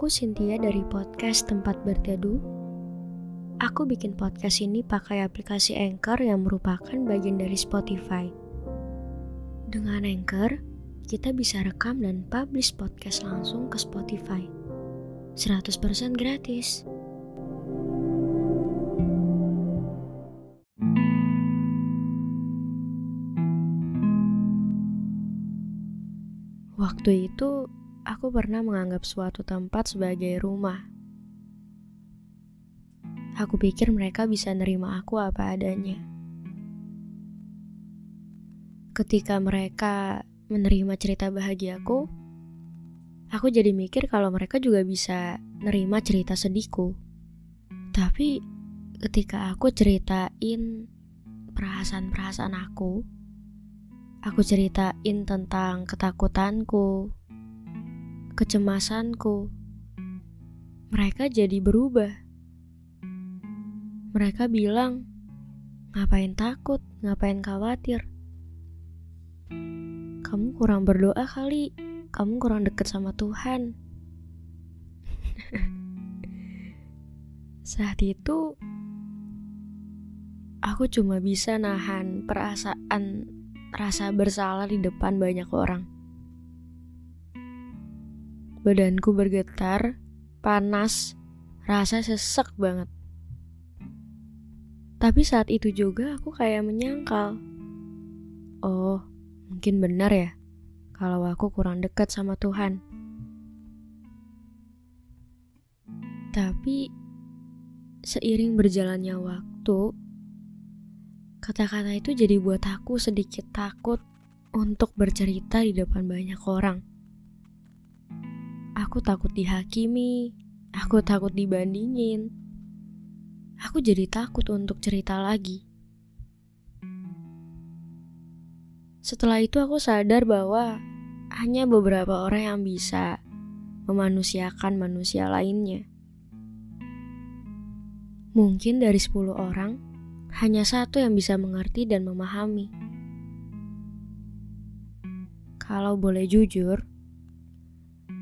Aku Cynthia dari podcast Tempat Berteduh. Aku bikin podcast ini pakai aplikasi Anchor yang merupakan bagian dari Spotify. Dengan Anchor, kita bisa rekam dan publish podcast langsung ke Spotify. 100% gratis. Waktu itu, aku pernah menganggap suatu tempat sebagai rumah. Aku pikir mereka bisa nerima aku apa adanya. Ketika mereka menerima cerita bahagiaku, aku jadi mikir kalau mereka juga bisa nerima cerita sedihku. Tapi ketika aku ceritain perasaan-perasaan aku, aku ceritain tentang ketakutanku, kecemasanku. Mereka jadi berubah. Mereka bilang, "Ngapain takut? Ngapain khawatir? Kamu kurang berdoa kali. Kamu kurang deket sama Tuhan." Saat itu, aku cuma bisa nahan perasaan rasa bersalah di depan banyak orang. Badanku bergetar, panas, rasa sesek banget. Tapi saat itu juga aku kayak menyangkal. Oh, mungkin benar ya kalau aku kurang dekat sama Tuhan. Tapi seiring berjalannya waktu, Kata-kata itu jadi buat aku sedikit takut untuk bercerita di depan banyak orang. Aku takut dihakimi, aku takut dibandingin. Aku jadi takut untuk cerita lagi. Setelah itu aku sadar bahwa hanya beberapa orang yang bisa memanusiakan manusia lainnya. Mungkin dari 10 orang, hanya satu yang bisa mengerti dan memahami. Kalau boleh jujur,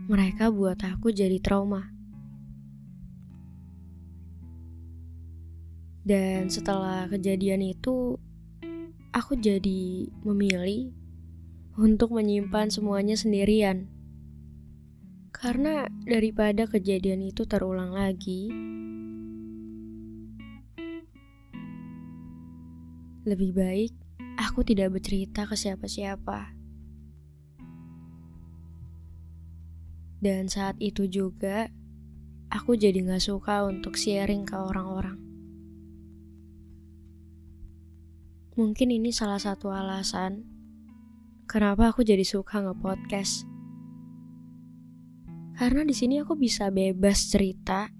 mereka buat aku jadi trauma. Dan setelah kejadian itu, aku jadi memilih untuk menyimpan semuanya sendirian. Karena daripada kejadian itu terulang lagi, Lebih baik aku tidak bercerita ke siapa-siapa. Dan saat itu juga, aku jadi gak suka untuk sharing ke orang-orang. Mungkin ini salah satu alasan kenapa aku jadi suka nge-podcast. Karena di sini aku bisa bebas cerita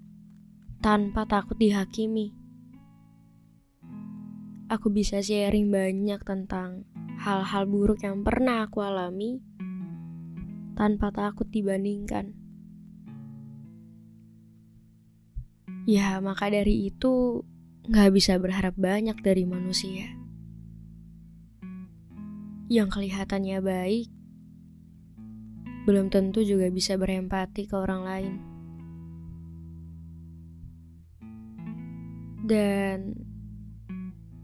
tanpa takut dihakimi aku bisa sharing banyak tentang hal-hal buruk yang pernah aku alami tanpa takut dibandingkan. Ya, maka dari itu gak bisa berharap banyak dari manusia. Yang kelihatannya baik, belum tentu juga bisa berempati ke orang lain. Dan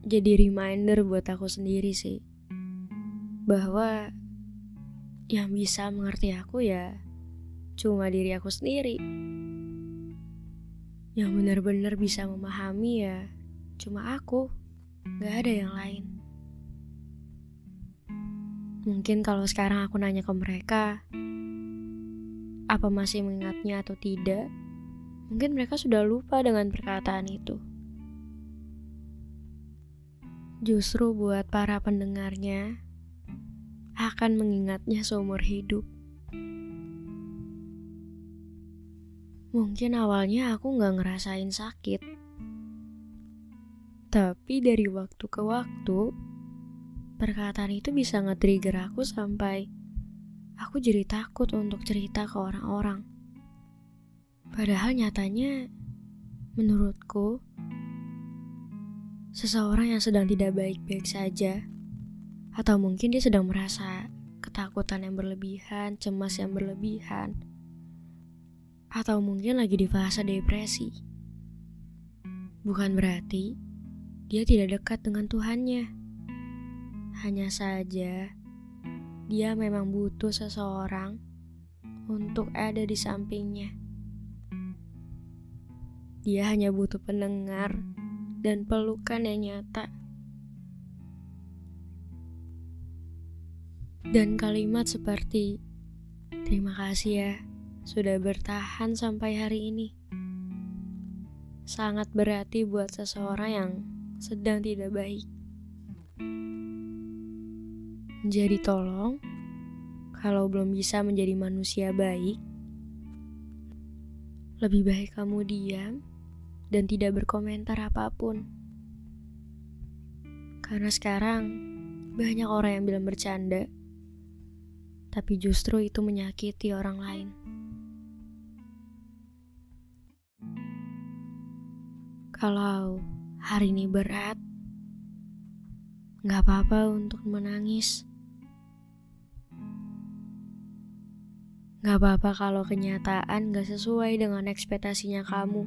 jadi reminder buat aku sendiri sih bahwa yang bisa mengerti aku ya cuma diri aku sendiri. Yang benar-benar bisa memahami ya cuma aku gak ada yang lain. Mungkin kalau sekarang aku nanya ke mereka apa masih mengingatnya atau tidak? Mungkin mereka sudah lupa dengan perkataan itu. Justru buat para pendengarnya akan mengingatnya seumur hidup. Mungkin awalnya aku gak ngerasain sakit, tapi dari waktu ke waktu, perkataan itu bisa nge-trigger aku sampai aku jadi takut untuk cerita ke orang-orang. Padahal nyatanya, menurutku, seseorang yang sedang tidak baik-baik saja, atau mungkin dia sedang merasa ketakutan yang berlebihan, cemas yang berlebihan. Atau mungkin lagi di fase depresi. Bukan berarti dia tidak dekat dengan Tuhannya. Hanya saja dia memang butuh seseorang untuk ada di sampingnya. Dia hanya butuh pendengar dan pelukan yang nyata. Dan kalimat seperti "Terima kasih ya, sudah bertahan sampai hari ini." Sangat berarti buat seseorang yang sedang tidak baik. Jadi tolong, kalau belum bisa menjadi manusia baik, lebih baik kamu diam dan tidak berkomentar apa pun. Karena sekarang banyak orang yang bilang bercanda, tapi justru itu menyakiti orang lain. Kalau hari ini berat, gak apa-apa untuk menangis. Gak apa-apa kalau kenyataan gak sesuai dengan ekspektasinya kamu.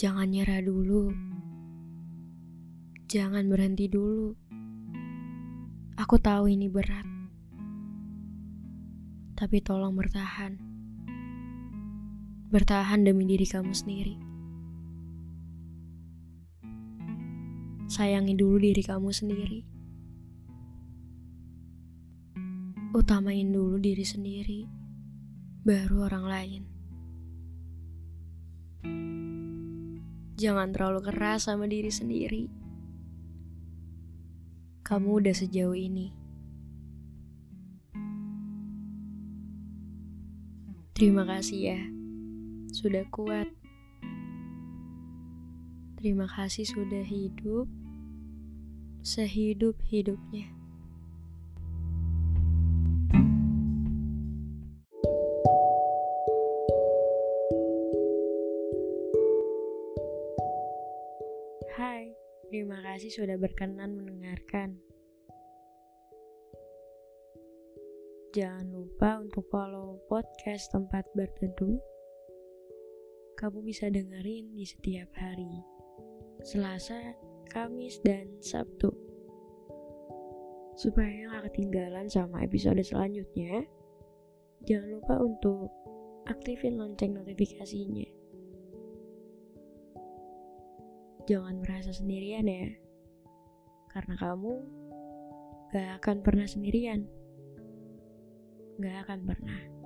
Jangan nyerah dulu. Jangan berhenti dulu. Aku tahu ini berat. Tapi tolong bertahan. Bertahan demi diri kamu sendiri. Sayangi dulu diri kamu sendiri. Utamain dulu diri sendiri, baru orang lain. Jangan terlalu keras sama diri sendiri. Kamu udah sejauh ini. Terima kasih ya, sudah kuat. Terima kasih sudah hidup sehidup-hidupnya. Hai, terima kasih sudah berkenan mendengarkan. Jangan lupa untuk follow podcast tempat berteduh. Kamu bisa dengerin di setiap hari, Selasa, Kamis, dan Sabtu. Supaya nggak ketinggalan sama episode selanjutnya, jangan lupa untuk aktifin lonceng notifikasinya jangan merasa sendirian ya. Karena kamu gak akan pernah sendirian. Gak akan pernah.